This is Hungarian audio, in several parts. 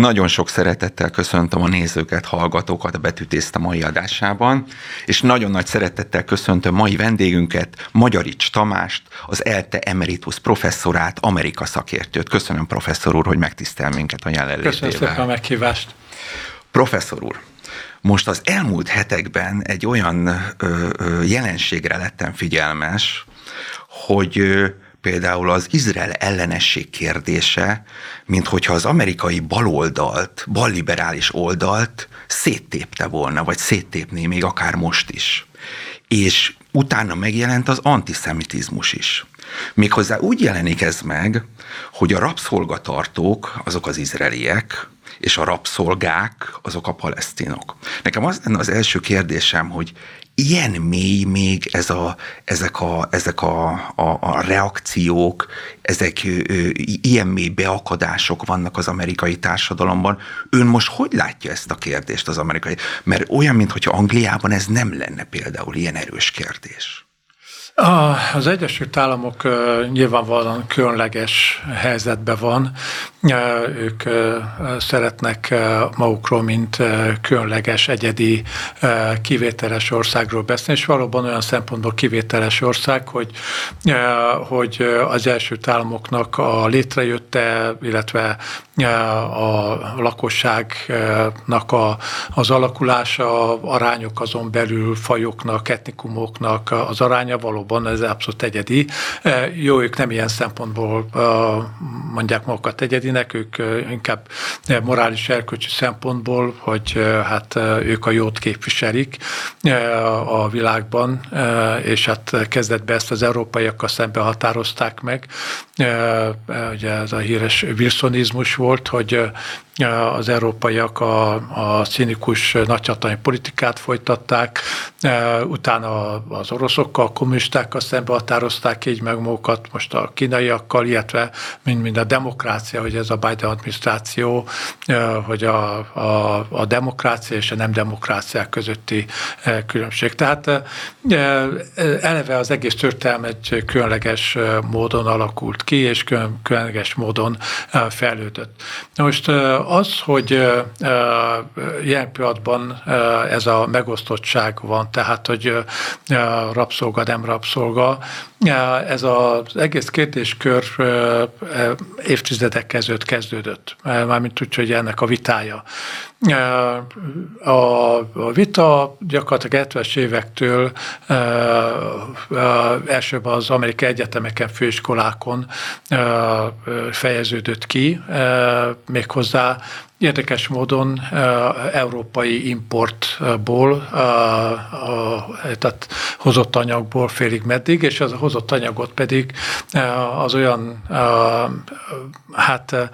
Nagyon sok szeretettel köszöntöm a nézőket, hallgatókat a Betűtészta mai adásában, és nagyon nagy szeretettel köszöntöm mai vendégünket, Magyarics Tamást, az ELTE Emeritus professzorát, Amerika szakértőt. Köszönöm professzor úr, hogy megtisztel minket a jelenlétével. Köszönöm szépen a meghívást. Professzor úr, most az elmúlt hetekben egy olyan ö, ö, jelenségre lettem figyelmes, hogy például az Izrael ellenesség kérdése, mint hogyha az amerikai baloldalt, balliberális oldalt széttépte volna, vagy széttépné még akár most is. És utána megjelent az antiszemitizmus is. Méghozzá úgy jelenik ez meg, hogy a rabszolgatartók, azok az izraeliek, és a rabszolgák, azok a palesztinok. Nekem az lenne az első kérdésem, hogy ilyen mély még ez a, ezek, a, ezek a, a, a reakciók, ezek ö, ilyen mély beakadások vannak az amerikai társadalomban. Ön most hogy látja ezt a kérdést az amerikai? Mert olyan, mintha Angliában ez nem lenne például ilyen erős kérdés. Az Egyesült Államok nyilvánvalóan különleges helyzetben van. Ők szeretnek magukról, mint különleges, egyedi, kivételes országról beszélni, és valóban olyan szempontból kivételes ország, hogy, hogy az Egyesült Államoknak a létrejötte, illetve a lakosságnak a, az alakulása, arányok azon belül fajoknak, etnikumoknak az aránya valóban ez abszolút egyedi. Jó, ők nem ilyen szempontból mondják magukat egyedinek, ők inkább morális erkölcsi szempontból, hogy hát ők a jót képviselik a világban, és hát kezdetben ezt az európaiakkal szemben határozták meg. Ugye ez a híres wilsonizmus volt, hogy az európaiak a, a színikus nagyhatalmi politikát folytatták, utána az oroszokkal, a kommunistákkal szembe határozták így meg magukat, most a kínaiakkal, illetve mind, mind a demokrácia, hogy ez a Biden adminisztráció, hogy a, a, a demokrácia és a nem demokráciák közötti különbség. Tehát eleve az egész történelem egy különleges módon alakult ki, és különleges módon fejlődött. Most az, hogy jelen pillanatban ez a megosztottság van, tehát hogy rabszolga, nem rabszolga, ez az egész kérdéskör évtizedek kezdődött kezdődött, mármint úgy, hogy ennek a vitája. A vita gyakorlatilag 70-es évektől elsőbb az amerikai egyetemeken, főiskolákon fejeződött ki, méghozzá Érdekes módon európai importból, tehát hozott anyagból félig meddig, és az a hozott anyagot pedig az olyan hát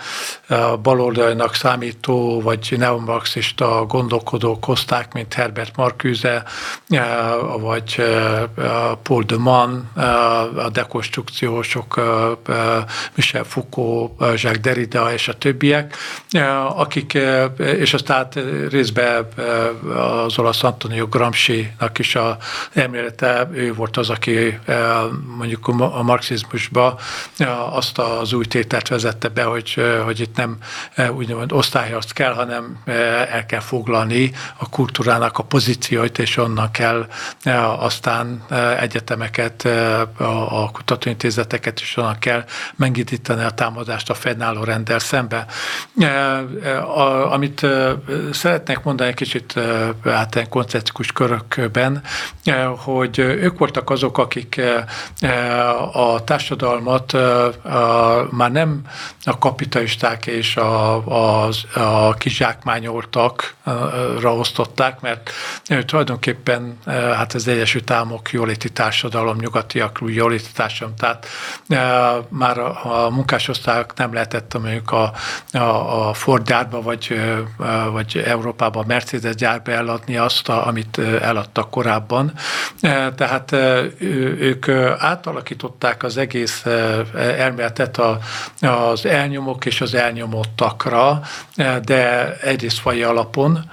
baloldalnak számító, vagy neomarxista gondolkodók hozták, mint Herbert Marcuse, vagy Paul de Man, a dekonstrukciósok, Michel Foucault, Jacques Derrida és a többiek, akik akik, eh, és aztán részben eh, az olasz Antonio Gramsci-nak is a elmélete, ő volt az, aki eh, mondjuk a marxizmusba azt az új tételt vezette be, hogy, hogy itt nem úgymond osztályharc kell, hanem el kell foglalni a kultúrának a pozícióit, és onnan kell aztán egyetemeket, a kutatóintézeteket is onnan kell megindítani a támadást a fennálló rendel szembe a, amit szeretnék mondani egy kicsit hát koncepcikus körökben, hogy ők voltak azok, akik a társadalmat már nem a kapitalisták és a, a, a kizsákmányoltakra osztották, mert tulajdonképpen hát az Egyesült Államok jóléti társadalom, nyugatiak jóléti társadalom, tehát már a munkásosztályok nem lehetett mondjuk a, a, a Ford gyárba vagy, vagy Európában Mercedes gyárba eladni azt, amit eladtak korábban. Tehát ők átalakították az egész elméletet az elnyomok és az elnyomottakra, de egyrészt fai alapon,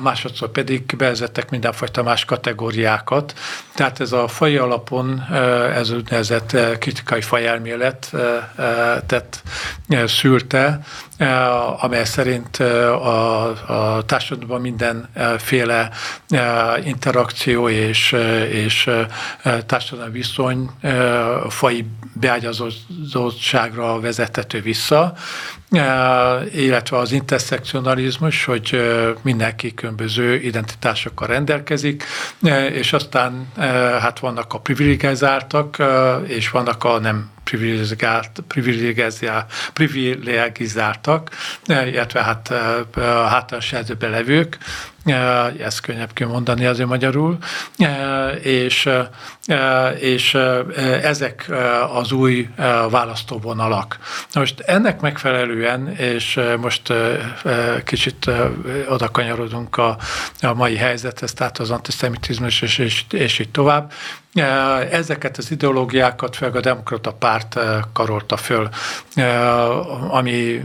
másodszor pedig bevezettek mindenfajta más kategóriákat. Tehát ez a faj alapon, ez úgynevezett kritikai fajelmélet tett szülte, amely szerint a, a társadalomban mindenféle interakció és, és társadalmi viszony fai beágyazottságra vezethető vissza, illetve az interszekcionalizmus, hogy mindenki különböző identitásokkal rendelkezik, és aztán hát vannak a privilegizáltak, és vannak a nem privilegizáltak, illetve hát a hátrányos helyzetben levők, ezt könnyebb kimondani azért magyarul, és, és ezek az új választóvonalak. Most ennek megfelelően, és most kicsit oda kanyarodunk a, a mai helyzethez, tehát az antiszemitizmus és, és, és így tovább, Ezeket az ideológiákat főleg a demokrata párt karolta föl, ami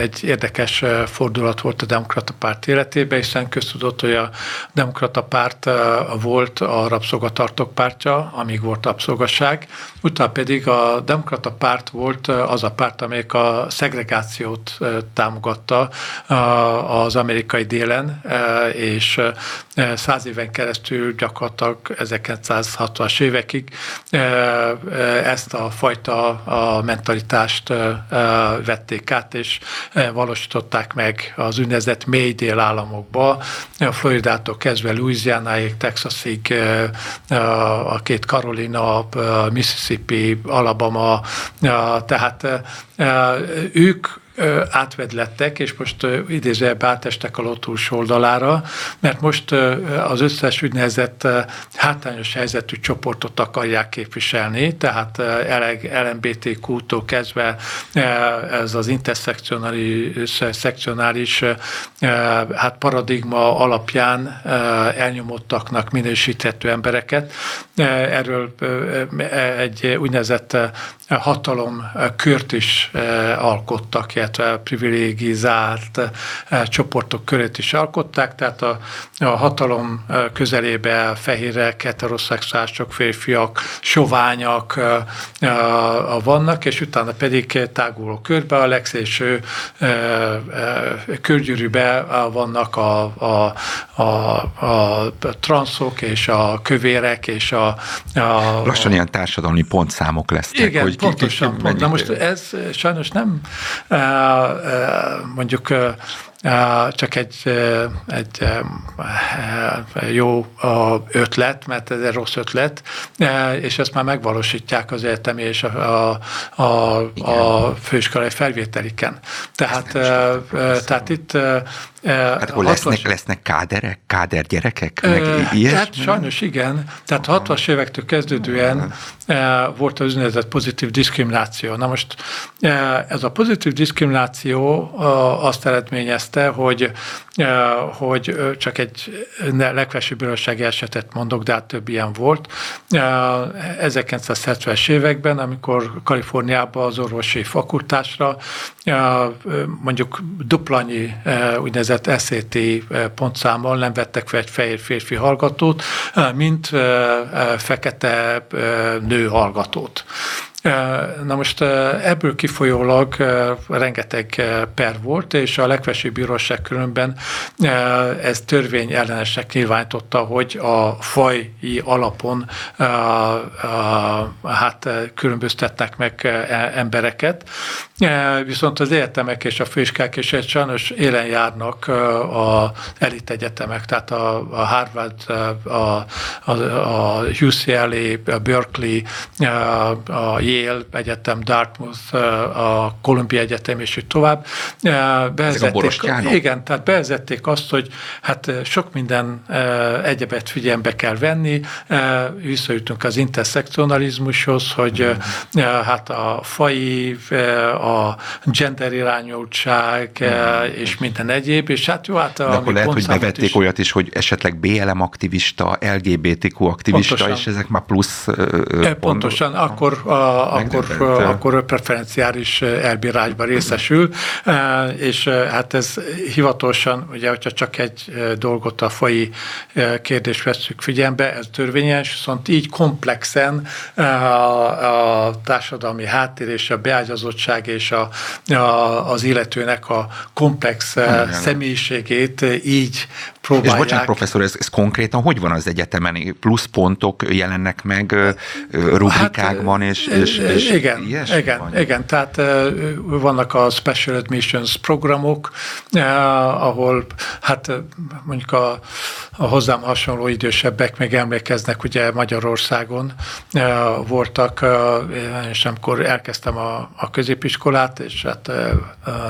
egy érdekes fordulat volt a demokrata párt életében, hiszen köztudott, hogy a demokrata párt volt a rabszolgatartók pártja, amíg volt rabszolgasság, utána pedig a demokrata párt volt az a párt, amelyik a szegregációt támogatta az amerikai délen, és száz éven keresztül gyakorlatilag 1960-as évekig ezt a fajta a mentalitást vették át, és valósították meg az úgynevezett mély dél államokba, Floridától kezdve Louisianáig, Texasig, a két Carolina, Mississippi, Alabama, tehát ők átvedlettek, és most idézőjelben átestek a lotús oldalára, mert most az összes úgynevezett hátrányos helyzetű csoportot akarják képviselni, tehát LMBTQ-tól kezdve ez az interszekcionális szekcionális hát paradigma alapján elnyomottaknak minősíthető embereket. Erről egy úgynevezett hatalom kört is alkottak, illetve privilégizált csoportok körét is alkották, tehát a, a hatalom közelébe fehérek, heteroszexuálisok, férfiak, soványak vannak, és utána pedig táguló körbe, a legszélső körgyűrűbe vannak a, a, a, a transzok és a kövérek és a, a Lassan ilyen társadalmi pontszámok lesznek. Igen, hogy pontosan. Ki, ki, Na most ez sajnos nem mondjuk csak egy, egy jó ötlet, mert ez egy rossz ötlet, és ezt már megvalósítják az egyetemi és a, a, a, a főiskolai felvételiken. Tehát, tehát itt Hát akkor lesznek, lesznek káderek, káder gyerekek? Meg ilyesmi? Hát sajnos igen. Tehát 60-as évektől kezdődően volt az úgynevezett pozitív diszkrimináció. Na most ez a pozitív diszkrimináció azt eredményezte, hogy hogy csak egy legfelsőbb bírósági esetet mondok, de hát több ilyen volt. 1970-es években, amikor Kaliforniában az orvosi fakultásra mondjuk duplanyi úgynevezett SAT pontszámmal nem vettek fel egy fehér férfi hallgatót, mint fekete nő hallgatót. Na most ebből kifolyólag rengeteg per volt, és a legfelsőbb bíróság különben ez törvény ellenesnek nyilvánította, hogy a faj alapon hát különböztetnek meg e, embereket, viszont az egyetemek és a főiskák is egy sajnos élen járnak a elit egyetemek, tehát a, Harvard, a, a UCLA, a Berkeley, a Yale Egyetem, Dartmouth, a Columbia Egyetem és így tovább. Bevezették, igen, tehát bevezették azt, hogy hát sok minden egyebet figyelembe kell venni, visszajutunk az interszekcionalizmushoz, hogy hát a fai, a gender irányultság és minden egyéb, és hát jó, hát De akkor lehet, hogy bevették is. olyat is, hogy esetleg BLM aktivista, LGBTQ aktivista, Pontosan. és ezek már plusz Pontosan, akkor a akkor, akkor preferenciális elbírásban részesül, és hát ez hivatalosan, ugye, hogyha csak egy dolgot a fai kérdést veszük figyelembe, ez törvényes, viszont így komplexen a, a társadalmi háttér és a beágyazottság és a, a, az illetőnek a komplex személyiségét így próbálják. És bocsánat, professzor, ez, ez konkrétan hogy van az egyetemen? Pluszpontok jelennek meg rubrikákban, hát, és, és, és igen, igen, van? igen, tehát vannak a Special Admissions programok, ahol hát mondjuk a, a hozzám hasonló idősebbek még emlékeznek, ugye Magyarországon voltak, és amikor elkezdtem a, a középiskolát, és hát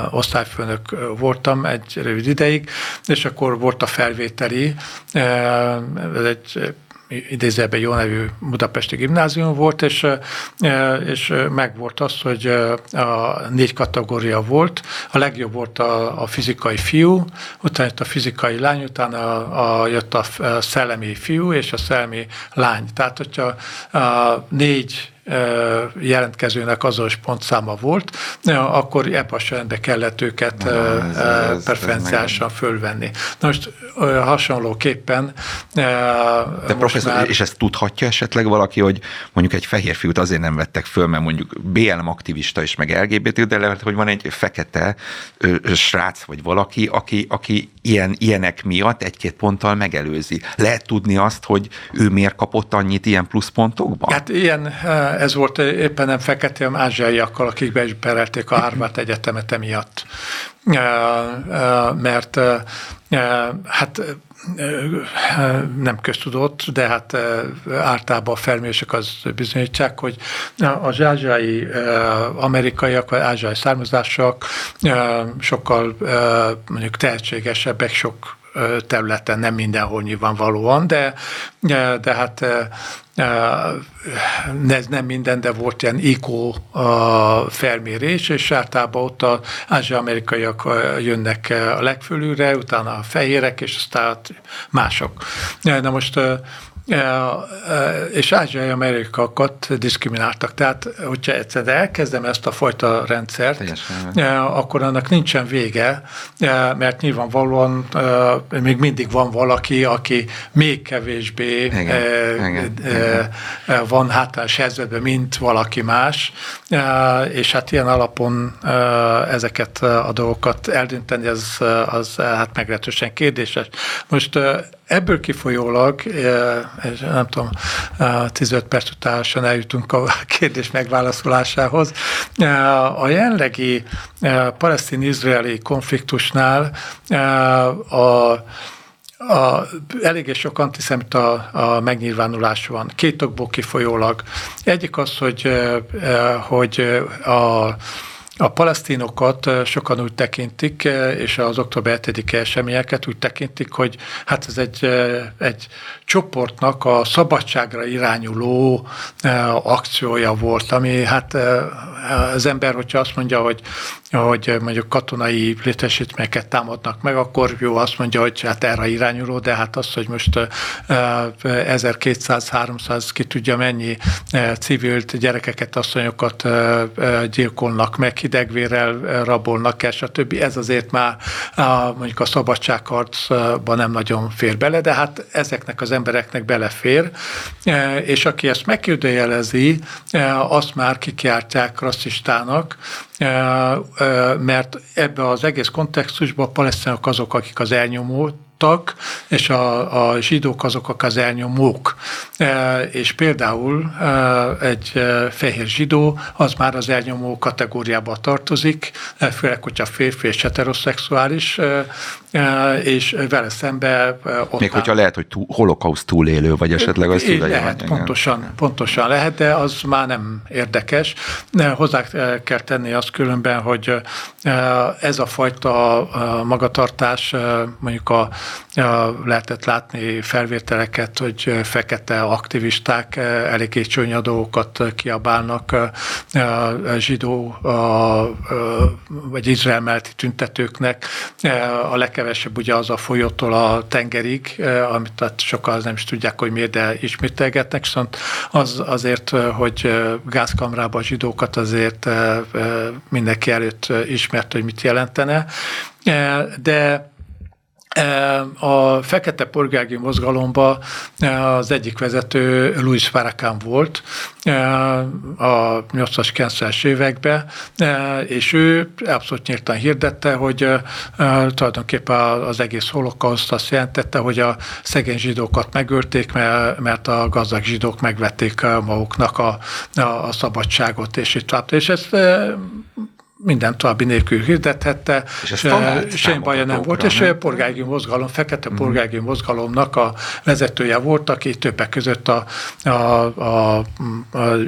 osztályfőnök voltam egy rövid ideig, és akkor volt a felvételi, ez egy idézőben jó nevű budapesti gimnázium volt, és, és meg volt az, hogy a négy kategória volt. A legjobb volt a, a fizikai fiú, utána jött a fizikai lány, utána a, a, jött a szellemi fiú és a szellemi lány. Tehát, hogyha a négy jelentkezőnek azonos pontszáma volt, akkor ebben a sorrendben kellett őket preferenciálisan fölvenni. Na most hasonlóképpen... De professzor, már... és ezt tudhatja esetleg valaki, hogy mondjuk egy fehér fiút azért nem vettek föl, mert mondjuk BLM aktivista is, meg LGBT, de lehet, hogy van egy fekete srác vagy valaki, aki, aki ilyen, ilyenek miatt egy-két ponttal megelőzi. Lehet tudni azt, hogy ő miért kapott annyit ilyen pluszpontokban? Hát ilyen ez volt éppen nem fekete, hanem ázsiaiakkal, akik be is perelték a Harvard Egyetemet emiatt. Mert hát nem köztudott, de hát általában a felmérések az bizonyítják, hogy az ázsiai amerikaiak, vagy ázsiai származások sokkal mondjuk tehetségesebbek, sok területen, nem mindenhol nyilvánvalóan, de, de hát ez nem minden, de volt ilyen ICO felmérés, és általában ott az ázsia-amerikaiak jönnek a legfölülre, utána a fehérek, és aztán mások. Na most és ázsiai amerikakat diszkrimináltak. Tehát, hogyha egyszer elkezdem ezt a fajta rendszert, Teljesen. akkor annak nincsen vége, mert nyilvánvalóan még mindig van valaki, aki még kevésbé igen, igen, igen. Van hátrányos helyzetben, mint valaki más, és hát ilyen alapon ezeket a dolgokat eldönteni, az, az hát meglehetősen kérdéses. Most ebből kifolyólag, nem tudom, 15 perc utánosan eljutunk a kérdés megválaszolásához. A jelenlegi palesztin-izraeli konfliktusnál a a, eléggé sok antiszemita a megnyilvánulás van. Két okból kifolyólag. Egyik az, hogy, hogy a a palesztinokat sokan úgy tekintik, és az október 7 eseményeket úgy tekintik, hogy hát ez egy, egy csoportnak a szabadságra irányuló akciója volt, ami hát az ember, hogyha azt mondja, hogy, hogy mondjuk katonai létesítményeket támadnak meg, akkor jó azt mondja, hogy hát erre irányuló, de hát az, hogy most 1200-300 ki tudja mennyi civilt gyerekeket, asszonyokat gyilkolnak meg, hidegvérrel rabolnak el, stb. Ez azért már mondjuk a szabadságharcban nem nagyon fér bele, de hát ezeknek az embereknek belefér, és aki ezt megkérdőjelezi, azt már kikiáltják rasszistának, mert ebbe az egész kontextusban a palesztinok azok, akik az elnyomót elnyomottak, és a, a zsidók azok az elnyomók. E, és például e, egy e, fehér zsidó, az már az elnyomó kategóriába tartozik, főleg, hogyha férfi és heteroszexuális, és vele szembe ott Még hogyha lehet, hogy túl, holokauszt túlélő, vagy esetleg az tudja. Lehet, pontosan, igen. pontosan lehet, de az már nem érdekes. Hozzá kell tenni azt különben, hogy ez a fajta magatartás mondjuk a lehetett látni felvételeket, hogy fekete aktivisták eléggé csúnya dolgokat kiabálnak zsidó vagy izrael melletti tüntetőknek a legkevésbé legkevesebb ugye az a folyótól a tengerig, amit tehát sokan nem is tudják, hogy miért, de ismételgetnek, viszont az azért, hogy gázkamrába a zsidókat azért mindenki előtt ismert, hogy mit jelentene. De a fekete polgári mozgalomba az egyik vezető Louis Farrakhan volt a 80-as, 90-es években, és ő abszolút nyíltan hirdette, hogy tulajdonképpen az egész holokauszt azt jelentette, hogy a szegény zsidókat megölték, mert a gazdag zsidók megvették maguknak a, a szabadságot, és itt És ez minden további nélkül hirdethette, és semmi baja nem volt, és a polgári mozgalom, fekete mm. polgári mozgalomnak a vezetője volt, aki többek között a, a, a, a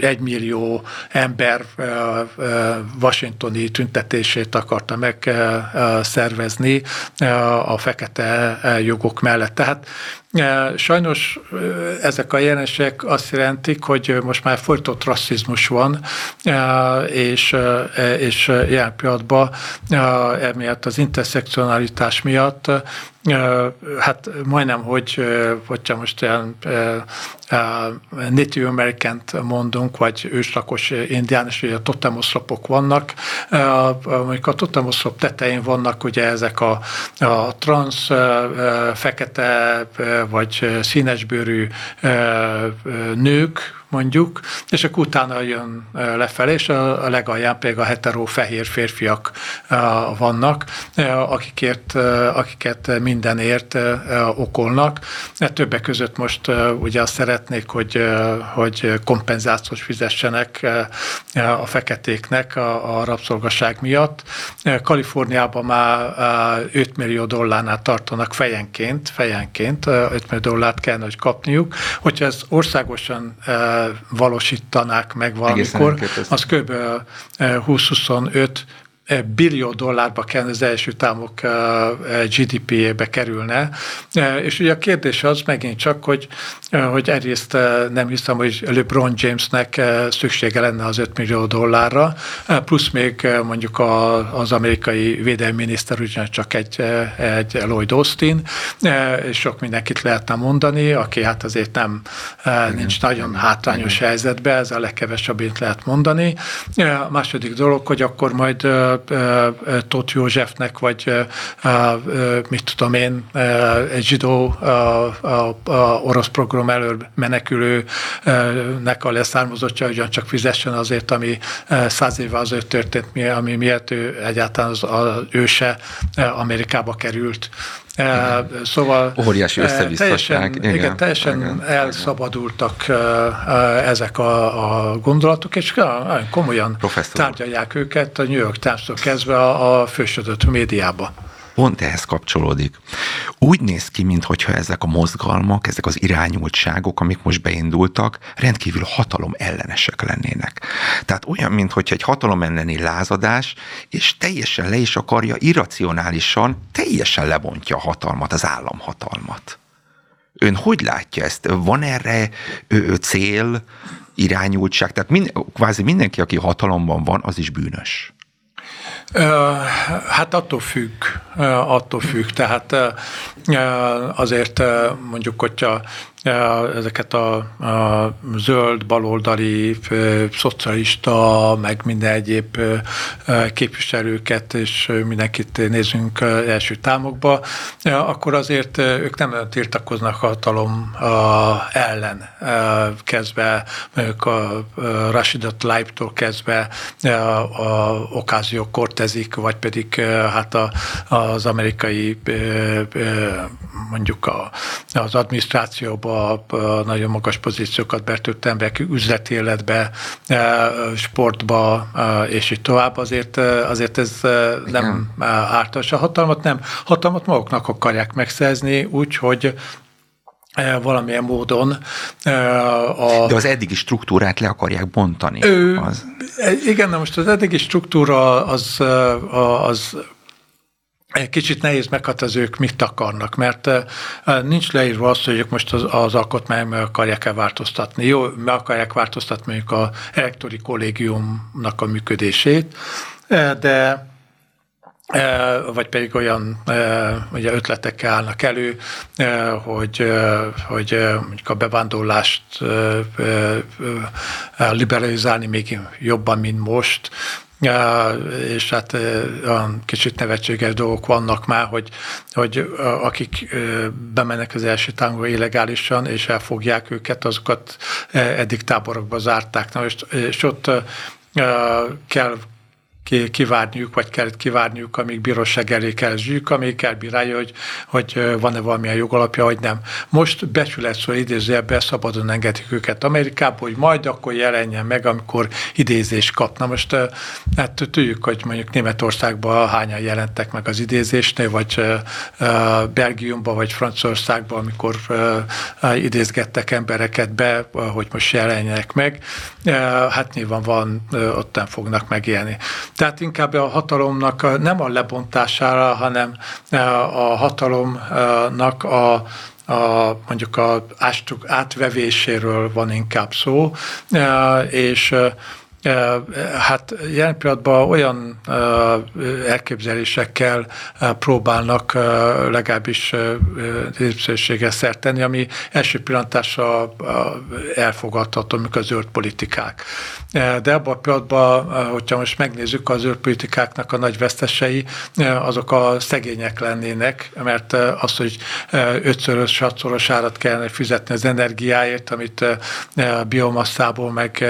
egymillió ember washingtoni tüntetését akarta megszervezni a fekete jogok mellett. Tehát Sajnos ezek a jelenségek azt jelentik, hogy most már folytott rasszizmus van, és, és jelen pillanatban emiatt az interszekcionalitás miatt hát majdnem, hogy hogyha most ilyen Native american mondunk, vagy őslakos indiánus, hogy a totemoszlopok vannak. Mondjuk a totemoszlop tetején vannak ugye ezek a, a trans, fekete vagy színesbőrű nők, mondjuk, és akkor utána jön lefelé, és a legalján pedig a hetero fehér férfiak vannak, akikért, akiket mindenért okolnak. Többek között most ugye azt szeretnék, hogy, hogy kompenzációt fizessenek a feketéknek a, a rabszolgaság miatt. Kaliforniában már 5 millió dollárnál tartanak fejenként, fejenként 5 millió dollárt kell, hogy kapniuk. Hogyha ez országosan valósítanák meg valamikor, az kb. 20-25 billió dollárba kellene az első támok GDP-ébe kerülne. És ugye a kérdés az megint csak, hogy, hogy egyrészt nem hiszem, hogy LeBron Jamesnek szüksége lenne az 5 millió dollárra, plusz még mondjuk az amerikai védelmi miniszter ugyancsak egy, egy Lloyd Austin, és sok mindenkit lehetne mondani, aki hát azért nem nincs nagyon hátrányos helyzetben, ez a legkevesebbét lehet mondani. A második dolog, hogy akkor majd Tóth Józsefnek, vagy mit tudom én, egy zsidó orosz program elől menekülőnek a leszármazottja ugyancsak fizessen azért, ami száz évvel azért történt, ami miatt ő egyáltalán az, az őse Amerikába került. Igen. Szóval óriási összevisszaság. Teljesen, igen, teljesen igen, elszabadultak igen. ezek a, a gondolatok, és komolyan Professzor. tárgyalják őket a New York Times-tól kezdve a, a fősödött médiába pont ehhez kapcsolódik. Úgy néz ki, mintha ezek a mozgalmak, ezek az irányultságok, amik most beindultak, rendkívül hatalom ellenesek lennének. Tehát olyan, mintha egy hatalom elleni lázadás, és teljesen le is akarja irracionálisan, teljesen lebontja a hatalmat, az államhatalmat. Ön hogy látja ezt? Van erre ö, cél, irányultság? Tehát mind, kvázi mindenki, aki hatalomban van, az is bűnös. Hát attól függ, attól függ. Tehát azért mondjuk, hogyha ezeket a, a zöld, baloldali, szocialista, meg minden egyéb képviselőket, és mindenkit nézünk első támokba, akkor azért ők nem tiltakoznak a hatalom ellen, kezdve mondjuk a Rashidot Tlaib-tól kezdve a Ocasio Cortezik, vagy pedig hát a, az amerikai mondjuk a, az adminisztrációban nagyon magas pozíciókat betört emberek üzleti életbe, e, sportba, e, és így tovább, azért, e, azért ez nem ártas a hatalmat, nem. Hatalmat maguknak akarják megszerzni, úgyhogy valamilyen módon. A, De az eddigi struktúrát le akarják bontani. Ő, az. Igen, na most az eddigi struktúra az, az kicsit nehéz meghatározni, ők mit akarnak, mert nincs leírva azt, hogy ők most az, az alkotmány meg akarják-e változtatni. Jó, meg akarják változtatni mondjuk a elektori kollégiumnak a működését, de vagy pedig olyan ugye ötletekkel állnak elő, hogy, hogy mondjuk a bevándorlást liberalizálni még jobban, mint most, és hát olyan kicsit nevetséges dolgok vannak már, hogy, hogy akik bemennek az első tángba illegálisan, és elfogják őket, azokat eddig táborokba zárták. Na, és, és ott kell kivárniuk, vagy kellett kivárniuk, amíg bíróság elé zsűk, amíg elbírálja, hogy, hogy van-e valamilyen jogalapja, vagy nem. Most becsület szó idézőjelben szabadon engedik őket Amerikába, hogy majd akkor jelenjen meg, amikor idézést kapna. Most hát tudjuk, hogy mondjuk Németországban hányan jelentek meg az idézésnél, vagy Belgiumban, vagy Franciaországban, amikor idézgettek embereket be, hogy most jelenjenek meg. Hát nyilván van, ott nem fognak megélni. Tehát inkább a hatalomnak nem a lebontására, hanem a hatalomnak a, a, mondjuk a átvevéséről van inkább szó, és Hát jelen pillanatban olyan elképzelésekkel próbálnak legalábbis népszerűséggel szert tenni, ami első pillantásra elfogadható, amikor a zöld politikák. De abban a pillanatban, hogyha most megnézzük az zöld politikáknak a nagy vesztesei, azok a szegények lennének, mert az, hogy ötszörös, hatszoros árat kellene fizetni az energiáért, amit biomasszából, meg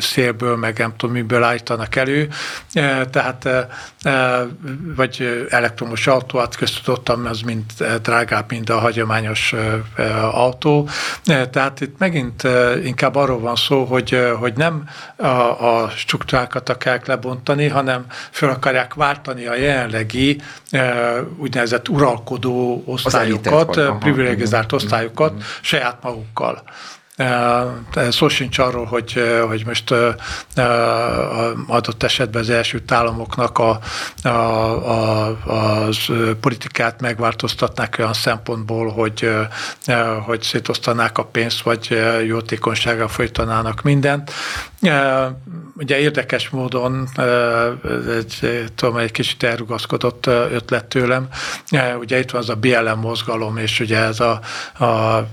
szélből földből, meg nem tudom miből állítanak elő, e, tehát e, e, vagy elektromos autó, hát köztudottam, az mind drágább, mint a hagyományos autó. Tehát itt megint inkább arról van szó, hogy, hogy nem a, a struktúrákat akarják lebontani, hanem fel akarják váltani a jelenlegi úgynevezett uralkodó osztályokat, privilegizált osztályokat saját magukkal. Szó sincs arról, hogy, hogy most adott esetben az első államoknak a, a, a, a politikát megváltoztatnák olyan szempontból, hogy, hogy szétosztanák a pénzt, vagy jótékonysággal folytanának mindent. Ugye érdekes módon, egy, tudom, egy kicsit elrugaszkodott ötlet tőlem, ugye itt van az a BLM mozgalom, és ugye ez a, a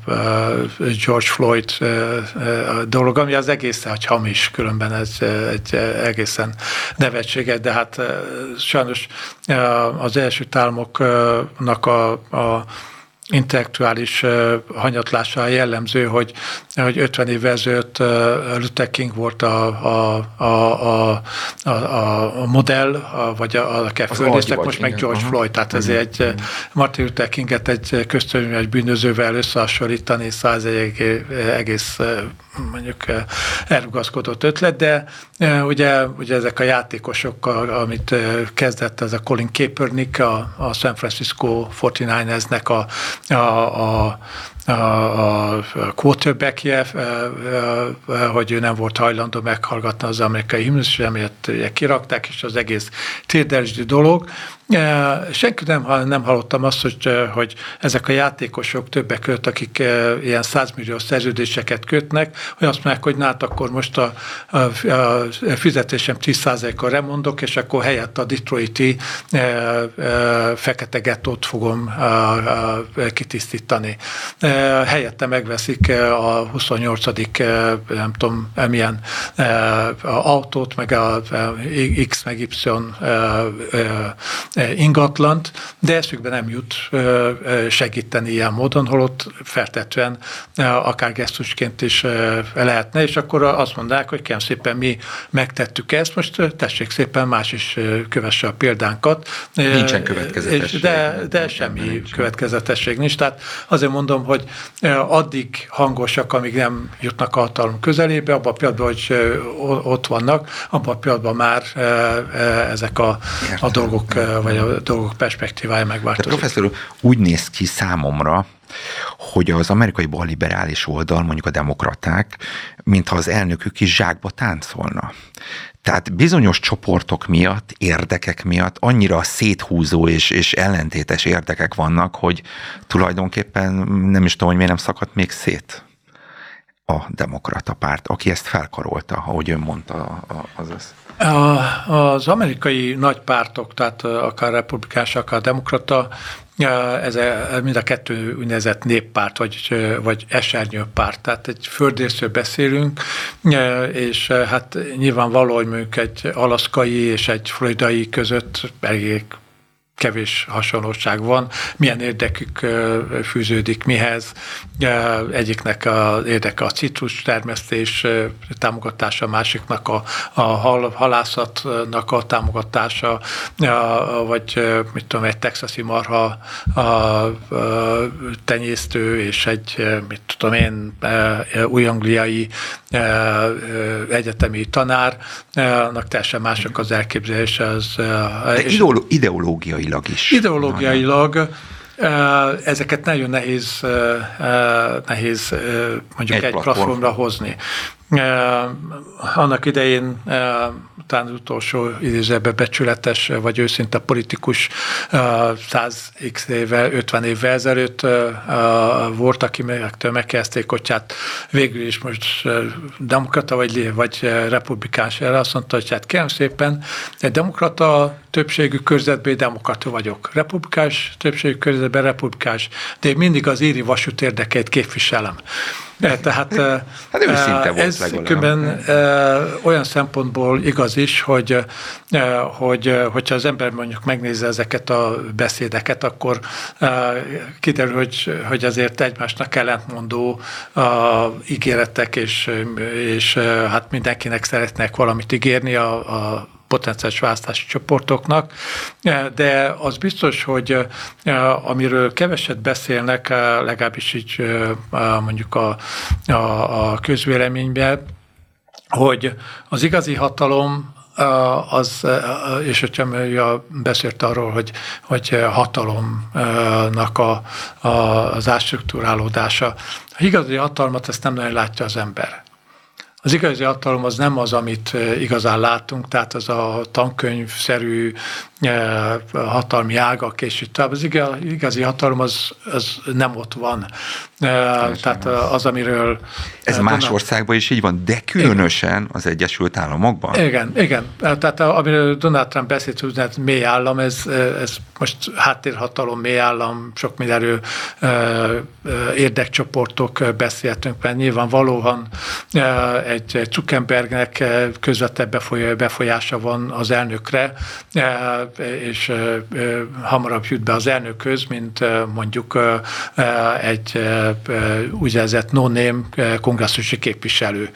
George Floyd dolog, ami az egész hogy hamis, különben ez egy egészen nevetséges, de hát sajnos az első államoknak a, a intellektuális hanyatlása jellemző, hogy, hogy 50 évvel ezelőtt Luther King volt a, a, a, a, a, a modell, a, vagy a, a fölnéztek, most meg George igen. Floyd, tehát ez egy Martin Luther Kinget egy köztörvényes bűnözővel összehasonlítani, száz egy egész mondjuk elrugaszkodott ötlet, de ugye, ugye ezek a játékosok, amit kezdett ez a Colin Kaepernick, a, a San Francisco 49ersnek a, a, a a, a quarterbackje, hogy ő nem volt hajlandó meghallgatni az amerikai himnusz, emiatt kirakták, és az egész térdelzsdi dolog. Senki nem, nem hallottam azt, hogy, hogy ezek a játékosok többek között, akik ilyen 100 millió szerződéseket kötnek, hogy azt mondják, hogy nát, akkor most a, a, a fizetésem 10%-kal remondok, és akkor helyett a Detroiti e, e, fekete gettót fogom e, e, kitisztítani. E, helyette megveszik a 28. E, nem tudom, milyen e, autót, meg a, X, meg Y ingatlant, de eszükbe nem jut segíteni ilyen módon, holott feltetően akár gesztusként is lehetne, és akkor azt mondják, hogy kérem szépen mi megtettük ezt, most tessék szépen más is kövesse a példánkat. Nincsen következetesség. De, de semmi nincs. következetesség nincs. Tehát azért mondom, hogy addig hangosak, amíg nem jutnak a hatalom közelébe, abban a pillanatban, hogy ott vannak, abban a pillanatban már ezek a, a dolgok, vagy a dolgok perspektívája megváltozik. De professzor úgy néz ki számomra, hogy az amerikai balliberális oldal, mondjuk a demokraták, mintha az elnökük is zsákba táncolna. Tehát bizonyos csoportok miatt, érdekek miatt annyira széthúzó és, és ellentétes érdekek vannak, hogy tulajdonképpen nem is tudom, hogy miért nem szakadt még szét a demokrata párt, aki ezt felkarolta, ahogy ön mondta az az. Amerikai nagy pártok, tehát akár republikás, akár demokrata, ez a, mind a kettő úgynevezett néppárt, vagy, vagy esernyőpárt. Tehát egy földrészről beszélünk, és hát nyilvánvaló, hogy mondjuk egy alaszkai és egy floridai között elég kevés hasonlóság van, milyen érdekük fűződik mihez. Egyiknek az érdeke a citrus termesztés támogatása, másiknak a, a hal, halászatnak a támogatása, vagy mit tudom, egy texasi marha a, a tenyésztő és egy, mit tudom én, új-angliai egyetemi tanárnak teljesen mások az elképzelése. Az, De ideológiai ideológiailag is. Ideológiailag ezeket nagyon nehéz, nehéz mondjuk egy, egy platform. platformra hozni. Annak idején talán az utolsó idézőben becsületes vagy őszinte politikus 100x éve, 50 évvel ezelőtt volt, aki megkezdték, hogy hát végül is most demokrata vagy, vagy republikáns. Erre azt mondta, hogy hát kérem szépen, egy demokrata többségű körzetben demokrata vagyok. Republikás többségű körzetben republikás, de én mindig az íri vasút érdekeit képviselem. Tehát hát volt ez különben olyan szempontból igaz is, hogy, hogy hogyha az ember mondjuk megnézze ezeket a beszédeket, akkor kiderül, hogy, hogy azért egymásnak ellentmondó ígéretek, és, és hát mindenkinek szeretnek valamit ígérni a, a potenciális választási csoportoknak, de az biztos, hogy amiről keveset beszélnek, legalábbis így mondjuk a, a, a közvéleményben, hogy az igazi hatalom az, és hogyha beszélt arról, hogy, hogy hatalomnak a, a, az átstruktúrálódása. A igazi hatalmat ezt nem nagyon látja az ember. Az igazi hatalom az nem az, amit igazán látunk, tehát az a tankönyvszerű hatalmi ágak, és itt tovább. Az igazi hatalom az, az nem ott van. Teljesen tehát az, amiről... Ez Donald... más országban is így van, de különösen igen. az Egyesült Államokban. Igen, igen. Tehát amiről Donald Trump beszélt, hogy mély állam, ez, ez most háttérhatalom, mély állam, sok mindenről érdekcsoportok beszéltünk, mert nyilvánvalóan egy Zuckerbergnek közvetebb befolyása van az elnökre, és hamarabb jut be az elnökhöz, mint mondjuk egy úgynevezett no-name kongresszusi képviselő,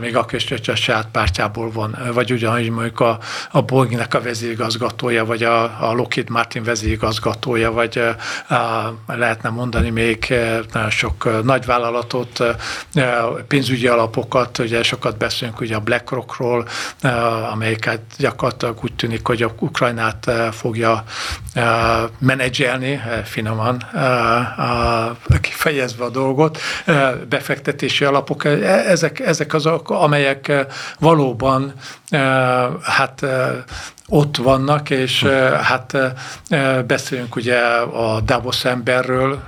még hogy a saját pártjából van, vagy ugyanúgy mondjuk a, a Boeingnek a vezérigazgatója, vagy a, a Lockheed Martin vezérigazgatója, vagy a, lehetne mondani még nagyon sok nagyvállalatot, pénzügyi alapokat, ugye sokat beszélünk ugye a BlackRockról, amelyiket gyakorlatilag úgy tűnik, hogy a Ukrajnát fogja menedzselni, finoman kifejezve a dolgot, befektetési alapok, ezek, ezek azok, amelyek valóban hát ott vannak, és hát beszélünk ugye a Davos emberről,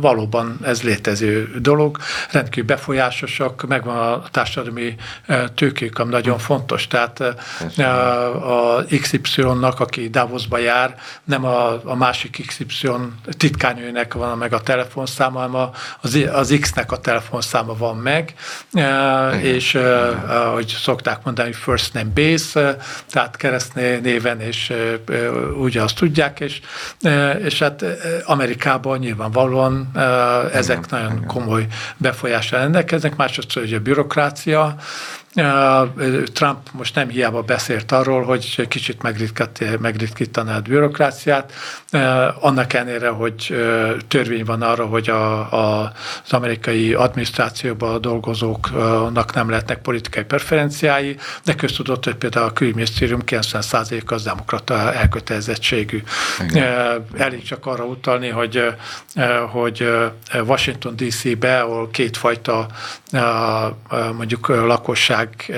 valóban ez létező dolog, rendkívül befolyásosak, megvan a társadalmi tőkék, ami nagyon fontos. Tehát a XY-nak, aki Davosba jár, nem a, a másik XY titkárnőnek van meg a telefonszáma, hanem az, az X-nek a telefonszáma van meg, és ahogy szokták mondani, first name base, tehát keresztnéven néven, és úgy azt tudják, és, és hát Amerikában nyilvánvalóan ezek igen, nagyon igen. komoly befolyásra rendelkeznek, másodszor hogy a bürokrácia, Trump most nem hiába beszélt arról, hogy kicsit megritkítaná a bürokráciát, annak ellenére, hogy törvény van arra, hogy a, a, az amerikai adminisztrációban dolgozóknak nem lehetnek politikai preferenciái, de köztudott, hogy például a külügyminisztérium 90% az demokrata elkötelezettségű. Igen. Elég csak arra utalni, hogy, hogy Washington DC-be, ahol kétfajta mondjuk lakosság ország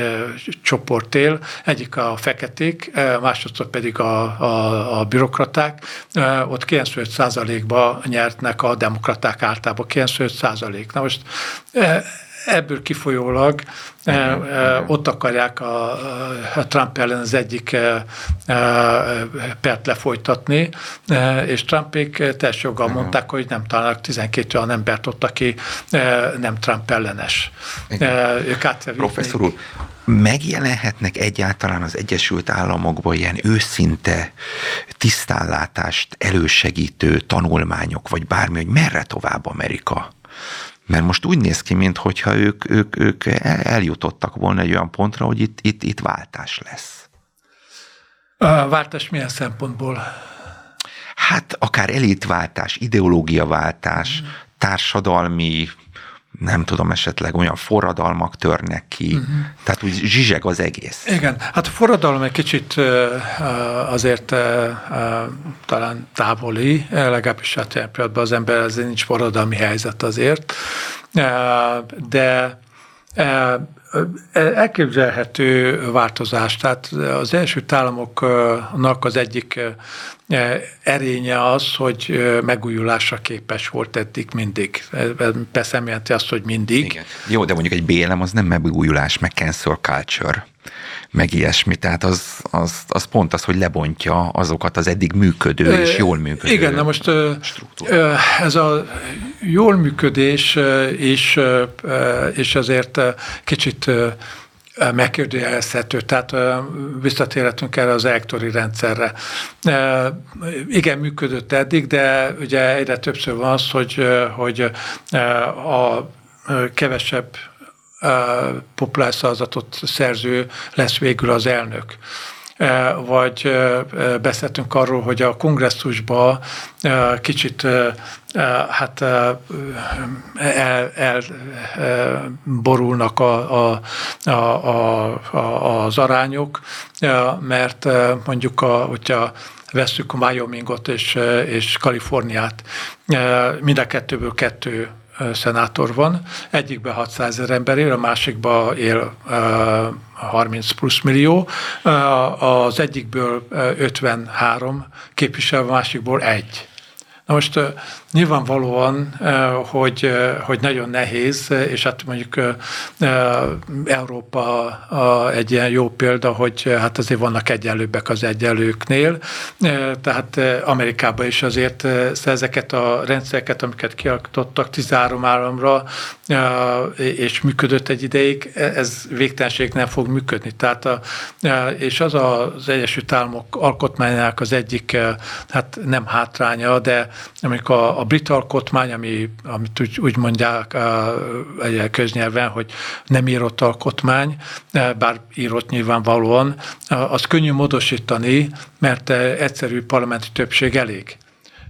csoport él, egyik a feketék, másodszor pedig a, a, a bürokraták, ott 95%-ba nyertnek a demokraták általában, 95%. Na most ebből kifolyólag igen, igen. ott akarják a, a Trump ellen az egyik pert lefolytatni, és Trumpék teljes joggal igen. mondták, hogy nem találnak 12 olyan embert ott, aki nem Trump ellenes. Ők Professzor úr, megjelenhetnek egyáltalán az Egyesült Államokban ilyen őszinte tisztánlátást elősegítő tanulmányok, vagy bármi, hogy merre tovább Amerika? Mert most úgy néz ki, mintha ők, ők, ők eljutottak volna egy olyan pontra, hogy itt, itt, itt váltás lesz. A váltás milyen szempontból? Hát akár elitváltás, ideológiaváltás, mm. társadalmi nem tudom, esetleg olyan forradalmak törnek ki, uh-huh. tehát úgy zsizseg az egész. Igen, hát a forradalom egy kicsit azért talán távoli, legalábbis hát pillanatban az ember azért nincs forradalmi helyzet azért, de elképzelhető változás. Tehát az első államoknak az egyik erénye az, hogy megújulásra képes volt eddig mindig. Persze jelenti azt, hogy mindig. Igen. Jó, de mondjuk egy BLM az nem megújulás, meg cancel culture meg ilyesmi. Tehát az, az, az pont az, hogy lebontja azokat az eddig működő és jól működő Igen, na most struktúra. ez a jól működés és, és azért kicsit megkérdőjelezhető, tehát visszatérhetünk erre az elektori rendszerre. Igen, működött eddig, de ugye egyre többször van az, hogy, hogy a kevesebb populáris szavazatot szerző lesz végül az elnök. Vagy beszéltünk arról, hogy a kongresszusba kicsit hát el, elborulnak a, a, a, a, az arányok, mert mondjuk, a, hogyha vesszük Wyomingot és, és Kaliforniát, mind a kettőből kettő szenátor van, egyikben 600 ezer ember él, a másikban él 30 plusz millió, az egyikből 53 képviselő, a másikból egy. Na most nyilvánvalóan, hogy, hogy nagyon nehéz, és hát mondjuk Európa egy ilyen jó példa, hogy hát azért vannak egyenlőbbek az egyenlőknél, tehát Amerikában is azért ezeket a rendszereket, amiket kialakítottak 13 államra, és működött egy ideig, ez végtelenség nem fog működni. Tehát a, és az az Egyesült Államok alkotmányának az egyik, hát nem hátránya, de amikor a, a brit alkotmány, ami, amit úgy, úgy mondják egy köznyelven, hogy nem írott alkotmány, bár írott nyilvánvalóan, az könnyű módosítani, mert egyszerű parlamenti többség elég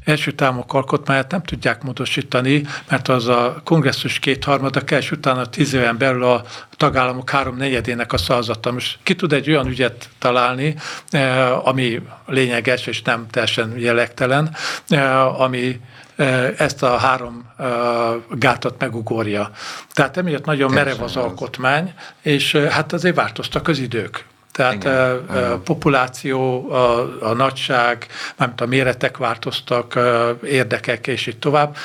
első támok alkotmányát nem tudják módosítani, mert az a kongresszus kétharmada kell, és utána tíz éven belül a tagállamok háromnegyedének a szavazata. Most ki tud egy olyan ügyet találni, eh, ami lényeges és nem teljesen jellegtelen, eh, ami eh, ezt a három gátat megugorja. Tehát emiatt nagyon merev az alkotmány, és hát azért változtak az idők. Tehát Igen. a, a populáció, a, a nagyság, mármint a méretek változtak, érdekek, és így tovább.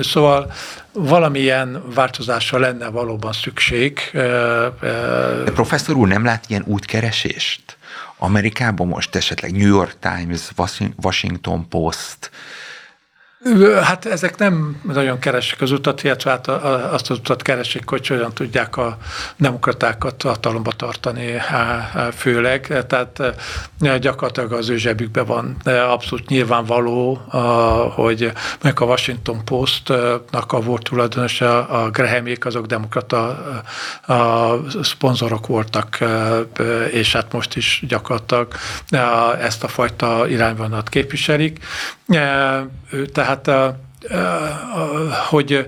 Szóval valamilyen változásra lenne valóban szükség. De professzor úr nem lát ilyen útkeresést? Amerikában most esetleg New York Times, Washington Post, Hát ezek nem nagyon keresik az utat, illetve hát azt az utat keresik, hogy hogyan tudják a demokratákat hatalomba tartani főleg. Tehát gyakorlatilag az ő zsebükben van abszolút nyilvánvaló, hogy meg a Washington Postnak a volt tulajdonosa, a Grahamék, azok demokrata a szponzorok voltak, és hát most is gyakorlatilag ezt a fajta irányvonalat képviselik. Tehát, hogy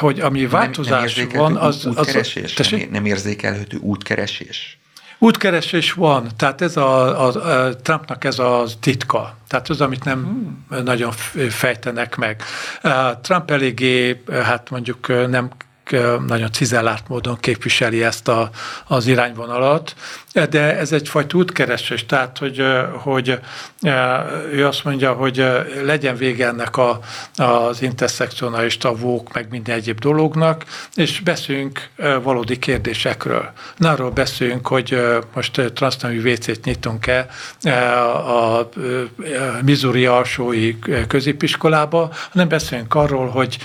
hogy ami változás nem, nem van, az... Útkeresés? Az, nem, nem érzékelhető útkeresés? Útkeresés van, tehát ez a, a, a Trumpnak ez a titka, tehát az, amit nem hmm. nagyon fejtenek meg. Trump eléggé, hát mondjuk nem nagyon cizellált módon képviseli ezt a, az irányvonalat, de ez egyfajta útkeresés, tehát hogy, hogy ő azt mondja, hogy legyen vége ennek a, az interszekcionalista vók, meg minden egyéb dolognak, és beszéljünk valódi kérdésekről. Ne arról beszéljünk, hogy most transznemű WC-t nyitunk-e a Missouri alsói középiskolába, hanem beszéljünk arról, hogy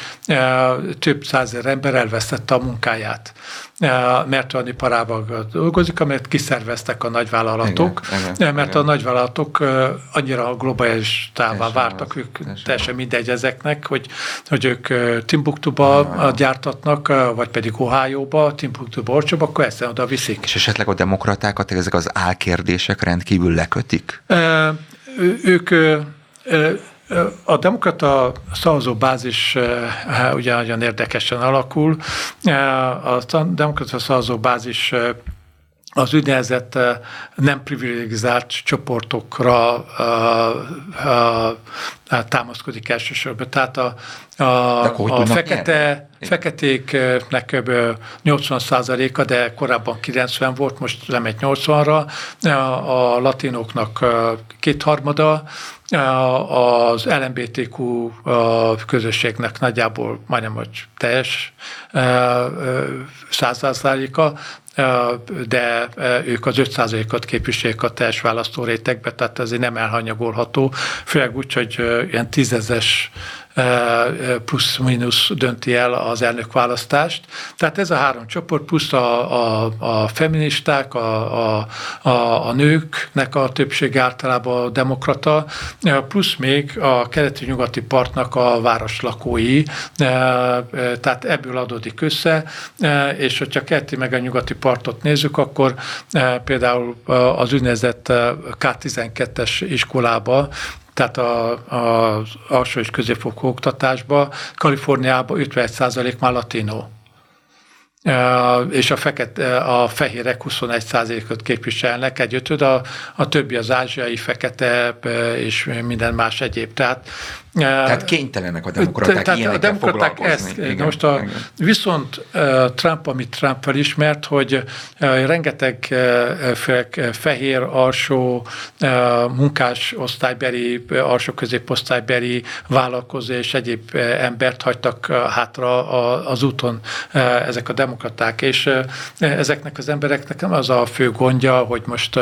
több százer ember elvesztette a munkáját mert olyan iparában dolgozik, amelyet kiszerveztek a nagyvállalatok, igen, igen, mert igen. a nagyvállalatok annyira globális tává vártak, ők teljesen, teljesen mindegy ezeknek, hogy, hogy ők Timbuktuba gyártatnak, vagy pedig Ohio-ba, Timbuktuba olcsóbb, akkor ezt oda viszik. És esetleg a demokratákat ezek az álkérdések rendkívül lekötik? Ők a demokrata szavazóbázis ugye nagyon érdekesen alakul. A demokrata szavazóbázis az úgynevezett nem privilegizált csoportokra támaszkodik elsősorban. Tehát a, a, a fekete, feketéknek kb. 80%-a, de korábban 90 volt, most lemegy 80-ra, a latinoknak kétharmada, az LMBTQ közösségnek nagyjából majdnem, hogy teljes százszázaléka, de ők az 5%-ot képviselik a teljes választórétegbe, tehát ez nem elhanyagolható, főleg úgy, hogy ilyen tízezes plusz-minusz dönti el az elnökválasztást. Tehát ez a három csoport, plusz a, a, a feministák, a, a, a, a nőknek a többség általában a demokrata, plusz még a keleti-nyugati partnak a városlakói, tehát ebből adódik össze, és hogyha keleti meg a nyugati partot nézzük, akkor például az úgynevezett K12-es iskolába tehát a, a alsó és középfokú oktatásban, Kaliforniában 51% már latinó és a, feket, a fehérek 21%-ot képviselnek, egy ötöd, a, a többi az ázsiai, fekete és minden más egyéb. Tehát tehát kénytelenek a demokraták Tehát a demokraták ezt, igen, most a, igen. viszont Trump, amit Trump felismert, hogy rengeteg fehér, alsó, munkás osztálybeli, alsó középosztálybeli vállalkozó és egyéb embert hagytak hátra az úton ezek a demokraták, és ezeknek az embereknek nem az a fő gondja, hogy most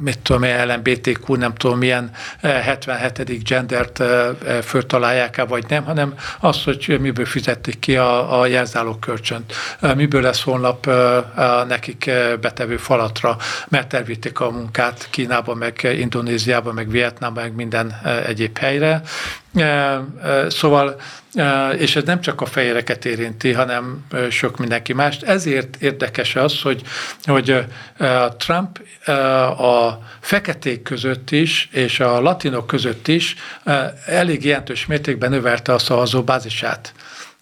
mit tudom, LMBTQ, nem tudom milyen 77 hetedik gendert föltalálják-e, vagy nem, hanem az, hogy miből fizették ki a, a jelzálókölcsönt, miből lesz holnap nekik betevő falatra, mert elvitték a munkát Kínába, meg Indonéziába, meg Vietnámba, meg minden egyéb helyre. Szóval, és ez nem csak a fejéreket érinti, hanem sok mindenki mást. Ezért érdekes az, hogy, hogy Trump a feketék között is, és a latinok között is elég jelentős mértékben növelte a szavazó bázisát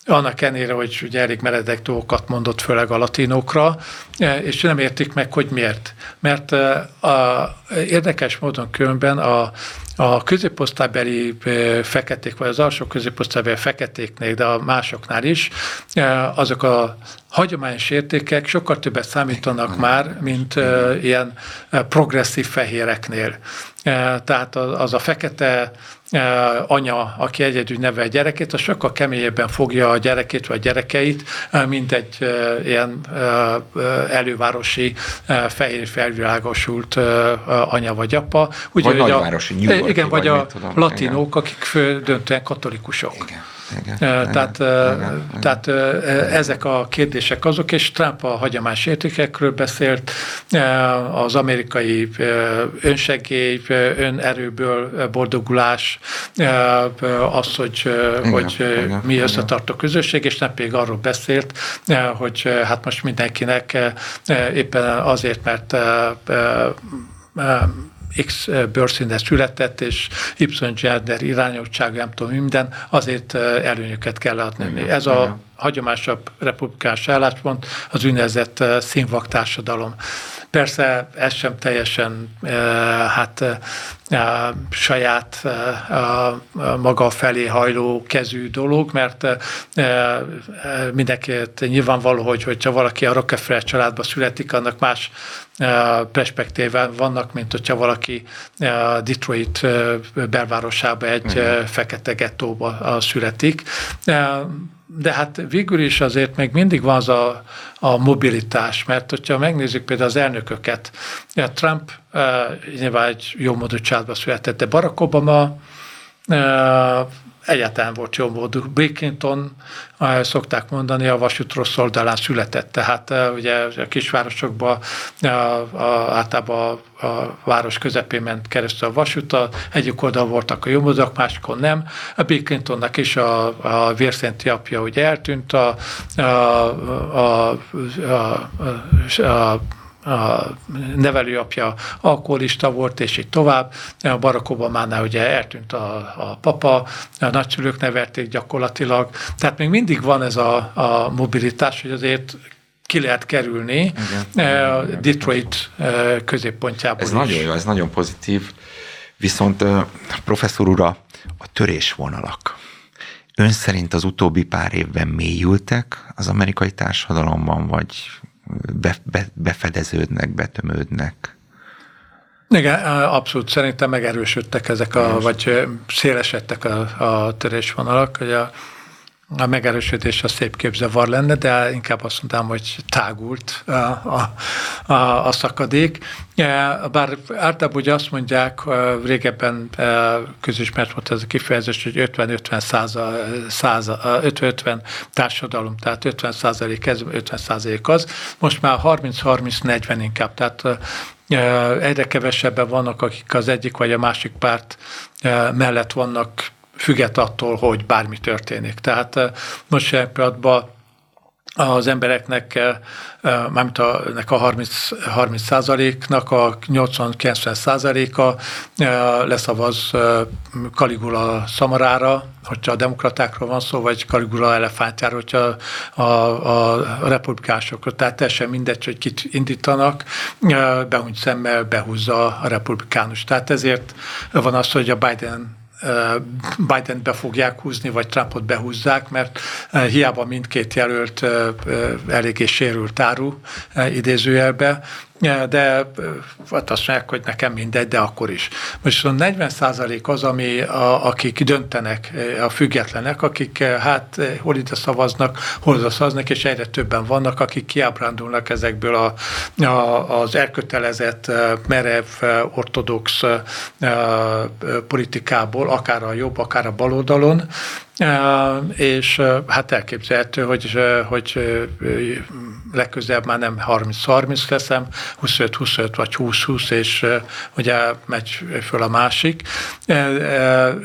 annak enére, hogy ugye elég meredek dolgokat mondott, főleg a latinokra, és nem értik meg, hogy miért. Mert a, érdekes módon különben a, a középosztálybeli feketék, vagy az alsó középosztálybeli feketéknél, de a másoknál is, azok a hagyományos értékek sokkal többet számítanak már, mint ilyen progresszív fehéreknél. Tehát az a fekete anya, aki egyedül neve a gyerekét, az sokkal keményebben fogja a gyerekét vagy gyerekeit, mint egy ilyen elővárosi fehér felvilágosult anya vagy apa. Úgy, vagy nagyvárosi, a, Igen, vagy, a latinók, akik döntően katolikusok. Igen. Igen, tehát igen, tehát igen. ezek a kérdések azok, és Trump a hagyományos értékekről beszélt, az amerikai önsegély, önerőből boldogulás, az, hogy, igen, hogy igen, mi összetart a közösség, és nem pedig arról beszélt, hogy hát most mindenkinek éppen azért, mert X bőrszíne született, és Y gender irányultság, nem tudom minden, azért előnyöket kell adni. Ez a hagyományabb republikánus álláspont az úgynevezett színvak társadalom. Persze ez sem teljesen hát saját maga felé hajló kezű dolog, mert mindenkit nyilvánvaló, hogy hogyha valaki a Rockefeller családba születik, annak más perspektíván vannak, mint hogyha valaki Detroit belvárosába egy uh-huh. fekete gettóba születik de hát végül is azért még mindig van az a, a mobilitás, mert hogyha megnézzük például az elnököket, Trump uh, nyilván egy jó módú családba született, de Barack Obama uh, egyáltalán volt jó módú. Bill Clinton, szokták mondani, a vasút rossz született, tehát ugye a kisvárosokban általában a város közepén ment keresztül a vasút, egyik oldal voltak a jobbozak, másikon nem. A Bill Clintonnak is a, a vérszenti apja ugye eltűnt, a, a, a, a, a, a a nevelőapja alkoholista volt, és így tovább. A Barack Obama-nál ugye eltűnt a, a papa, a nagyszülők nevelték gyakorlatilag. Tehát még mindig van ez a, a mobilitás, hogy azért ki lehet kerülni igen, a Detroit igen. középpontjából Ez is. nagyon jó, ez nagyon pozitív. Viszont professzor ura, a törésvonalak. Ön szerint az utóbbi pár évben mélyültek az amerikai társadalomban, vagy be, be, befedeződnek, betömődnek. Igen, abszolút szerintem megerősödtek ezek, a, vagy szélesedtek a, a törésvonalak, hogy a, a megerősödés a szép képzavar lenne, de inkább azt mondtam, hogy tágult a, a, a, a szakadék. Bár általában ugye azt mondják, régebben közismert volt ez a kifejezés, hogy 50-50 társadalom, tehát 50 százalék ez, 50 százalék az. Most már 30-30-40 inkább, tehát egyre kevesebben vannak, akik az egyik vagy a másik párt mellett vannak függet attól, hogy bármi történik. Tehát most jelen pillanatban az embereknek, mármint a, a 30, 30 százaléknak a 80-90 százaléka leszavaz Kaligula szamarára, hogyha a demokratákról van szó, vagy Kaligula elefántjára, hogyha a, a, a republikásokról. Tehát teljesen mindegy, hogy kit indítanak, behúny szemmel behúzza a republikánus. Tehát ezért van az, hogy a Biden Biden be fogják húzni, vagy Trumpot behúzzák, mert hiába mindkét jelölt eléggé sérült áru idézőjelbe, de hát azt mondják, hogy nekem mindegy, de akkor is. Most a 40 százalék az, ami a, akik döntenek, a függetlenek, akik hát hol ide szavaznak, hol oda szavaznak, és egyre többen vannak, akik kiábrándulnak ezekből a, a, az elkötelezett, merev, ortodox politikából, akár a jobb, akár a bal oldalon, és hát elképzelhető, hogy, hogy legközelebb már nem 30-30 leszem, 25-25 vagy 20-20, és ugye megy föl a másik.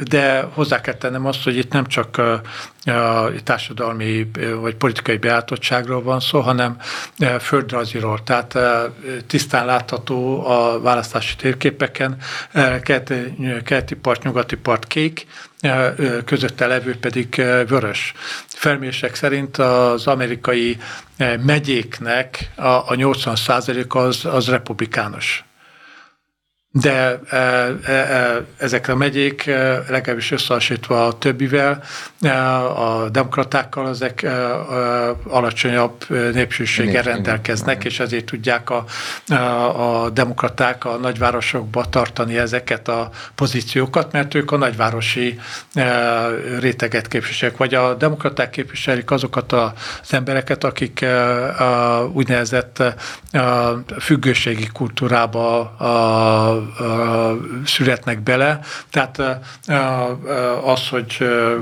De hozzá kell tennem azt, hogy itt nem csak a társadalmi vagy politikai beállítottságról van szó, hanem földrajziról. Tehát tisztán látható a választási térképeken, keleti part, nyugati part kék, közötte levő pedig vörös. Felmések szerint az amerikai megyéknek a 80 az, az republikánus de e, e, e, ezek a megyék, e, legalábbis összehasonlítva a többivel, e, a demokratákkal, ezek alacsonyabb népsűséggel rendelkeznek, és ezért tudják a, a, demokraták a nagyvárosokba tartani ezeket a pozíciókat, mert ők a nagyvárosi réteget képviselik, vagy a demokraták képviselik azokat az embereket, akik a úgynevezett a függőségi kultúrába a születnek bele. Tehát az, hogy...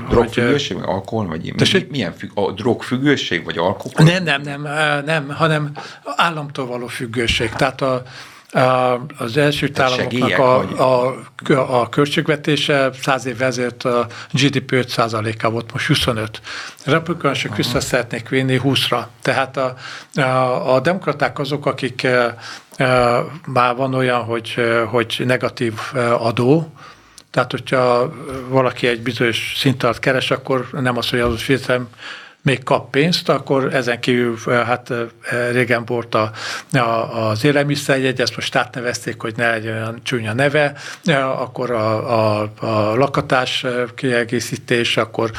Drogfüggőség, vagy alkohol, vagy tessék? milyen függ, a drogfüggőség, vagy alkohol? Nem, nem, nem, nem, hanem államtól való függőség. Tehát a, az első államoknak a, a, a költségvetése száz évvel ezelőtt a GDP 5%-a volt, most 25. A republikánusok vissza szeretnék vinni 20-ra. Tehát a, a, a demokraták azok, akik már van olyan, hogy, hogy negatív adó, tehát, hogyha valaki egy bizonyos szintart keres, akkor nem az, hogy az fizetem még kap pénzt, akkor ezen kívül hát régen volt a, a, az élelmiszerjegy, ezt most átnevezték, hogy ne legyen olyan csúnya neve, akkor a, a, a lakatás kiegészítés, akkor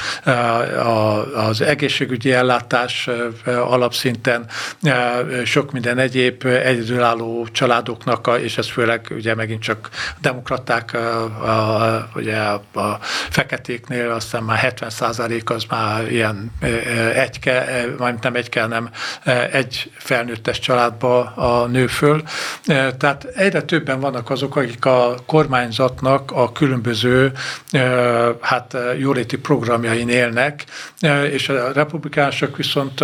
a, az egészségügyi ellátás alapszinten, sok minden egyéb egyedülálló családoknak, és ez főleg ugye megint csak demokraták, a, a, ugye a feketéknél aztán már 70 az már ilyen egy kell, nem egy kell, nem egy felnőttes családba a nő föl. Tehát egyre többen vannak azok, akik a kormányzatnak a különböző hát jóléti programjain élnek, és a republikánusok viszont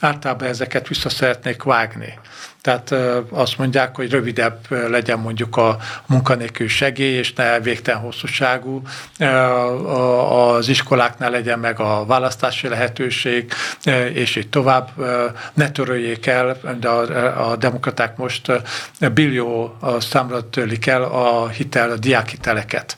általában ezeket vissza szeretnék vágni. Tehát azt mondják, hogy rövidebb legyen mondjuk a munkanélkül segély, és ne végtelen hosszúságú. Az iskoláknál legyen meg a választási lehetőség, és így tovább. Ne töröljék el, de a, demokraták most billió számra törlik el a hitel, a diákhiteleket.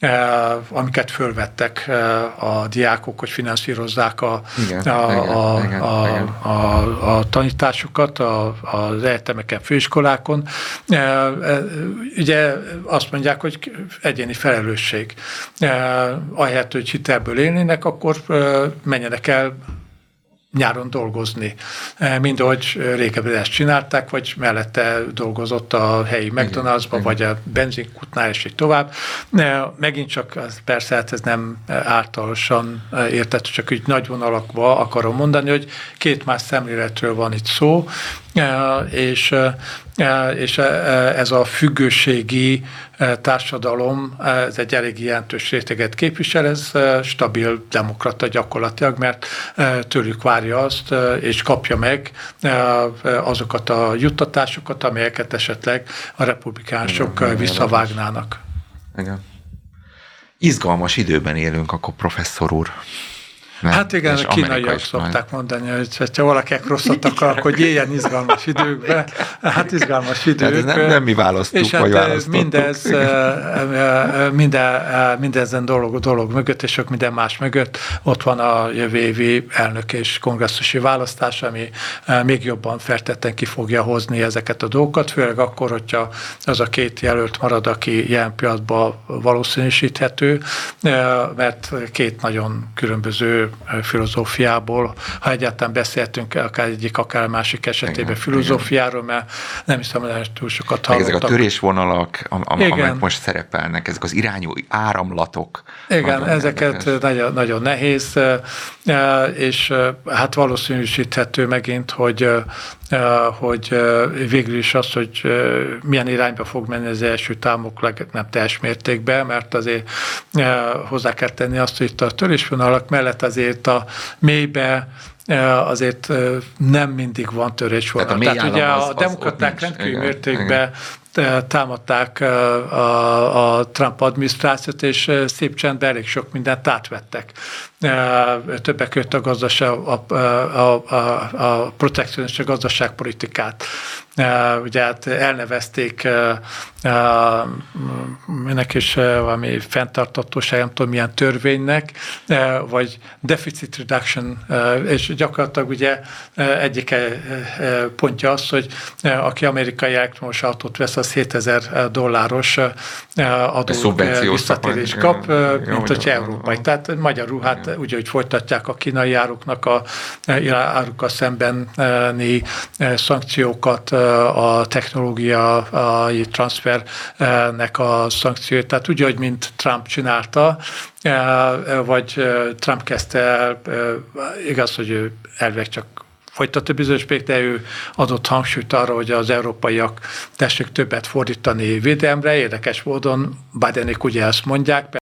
Eh, amiket fölvettek eh, a diákok, hogy finanszírozzák a, igen, a, igen, a, igen, a, igen. A, a tanításukat a, az egyetemeken, főiskolákon. Eh, ugye azt mondják, hogy egyéni felelősség. Ahelyett, hogy hitelből élnének, akkor menjenek el nyáron dolgozni. E, mind ahogy régebben ezt csinálták, vagy mellette dolgozott a helyi McDonald'sba, vagy a benzinkutnál, és így tovább. E, megint csak, az, persze, hát ez nem általánosan értett, csak úgy nagy vonalakba akarom mondani, hogy két más szemléletről van itt szó, e, és és ez a függőségi társadalom, ez egy elég jelentős réteget képvisel, ez stabil demokrata gyakorlatilag, mert tőlük várja azt, és kapja meg azokat a juttatásokat, amelyeket esetleg a republikánusok igen, visszavágnának. Igen. Izgalmas időben élünk akkor, professzor úr. Nem, hát igen, a kínaiak szokták mondani, hogy ha valakinek rosszat akar, akkor éljen izgalmas időkbe. Hát izgalmas idők. Hát nem, nem mi választunk, és hát vagy mindez, minden, mindezen dolog, dolog mögött, és sok minden más mögött. Ott van a jövő évi elnök és kongresszusi választás, ami még jobban feltetten ki fogja hozni ezeket a dolgokat, főleg akkor, hogyha az a két jelölt marad, aki jelen pillanatban valószínűsíthető, mert két nagyon különböző filozófiából, ha egyáltalán beszéltünk akár egyik, akár másik esetében igen, filozófiáról, mert nem hiszem, hogy túl sokat hallottak. Ezek a törésvonalak, am, am, amelyek most szerepelnek, ezek az irányú áramlatok. Igen, ezeket nagyon, nagyon nehéz, és hát valószínűsíthető megint, hogy hogy végül is az, hogy milyen irányba fog menni az első támok, nem teljes mértékben, mert azért hozzá kell tenni azt, hogy itt a törésvonalak mellett azért a mélybe azért nem mindig van törésvonal. Tehát, a Tehát ugye a demokraták rendkívül mértékben támadták a, a Trump adminisztrációt, és szép csendben elég sok mindent átvettek. Többek között a, gazdaság, a, a, a, a protekcionista gazdaságpolitikát. Ugye hát elnevezték ennek is valami fenntartatóság, nem tudom milyen törvénynek, vagy deficit reduction, és gyakorlatilag ugye egyik pontja az, hogy aki amerikai elektromos autót vesz, az 7000 dolláros adó visszatérés kap, mint hogy európai. Tehát magyarul, hát úgy, hogy folytatják a kínai áruknak a árukkal szembeni szankciókat, a technológiai transfernek a szankciót. Tehát úgy, hogy mint Trump csinálta, vagy Trump kezdte el, igaz, hogy ő elveg csak folytatta bizonyos de ő adott hangsúlyt arra, hogy az európaiak tessék többet fordítani védelemre. Érdekes módon Bidenék ugye ezt mondják,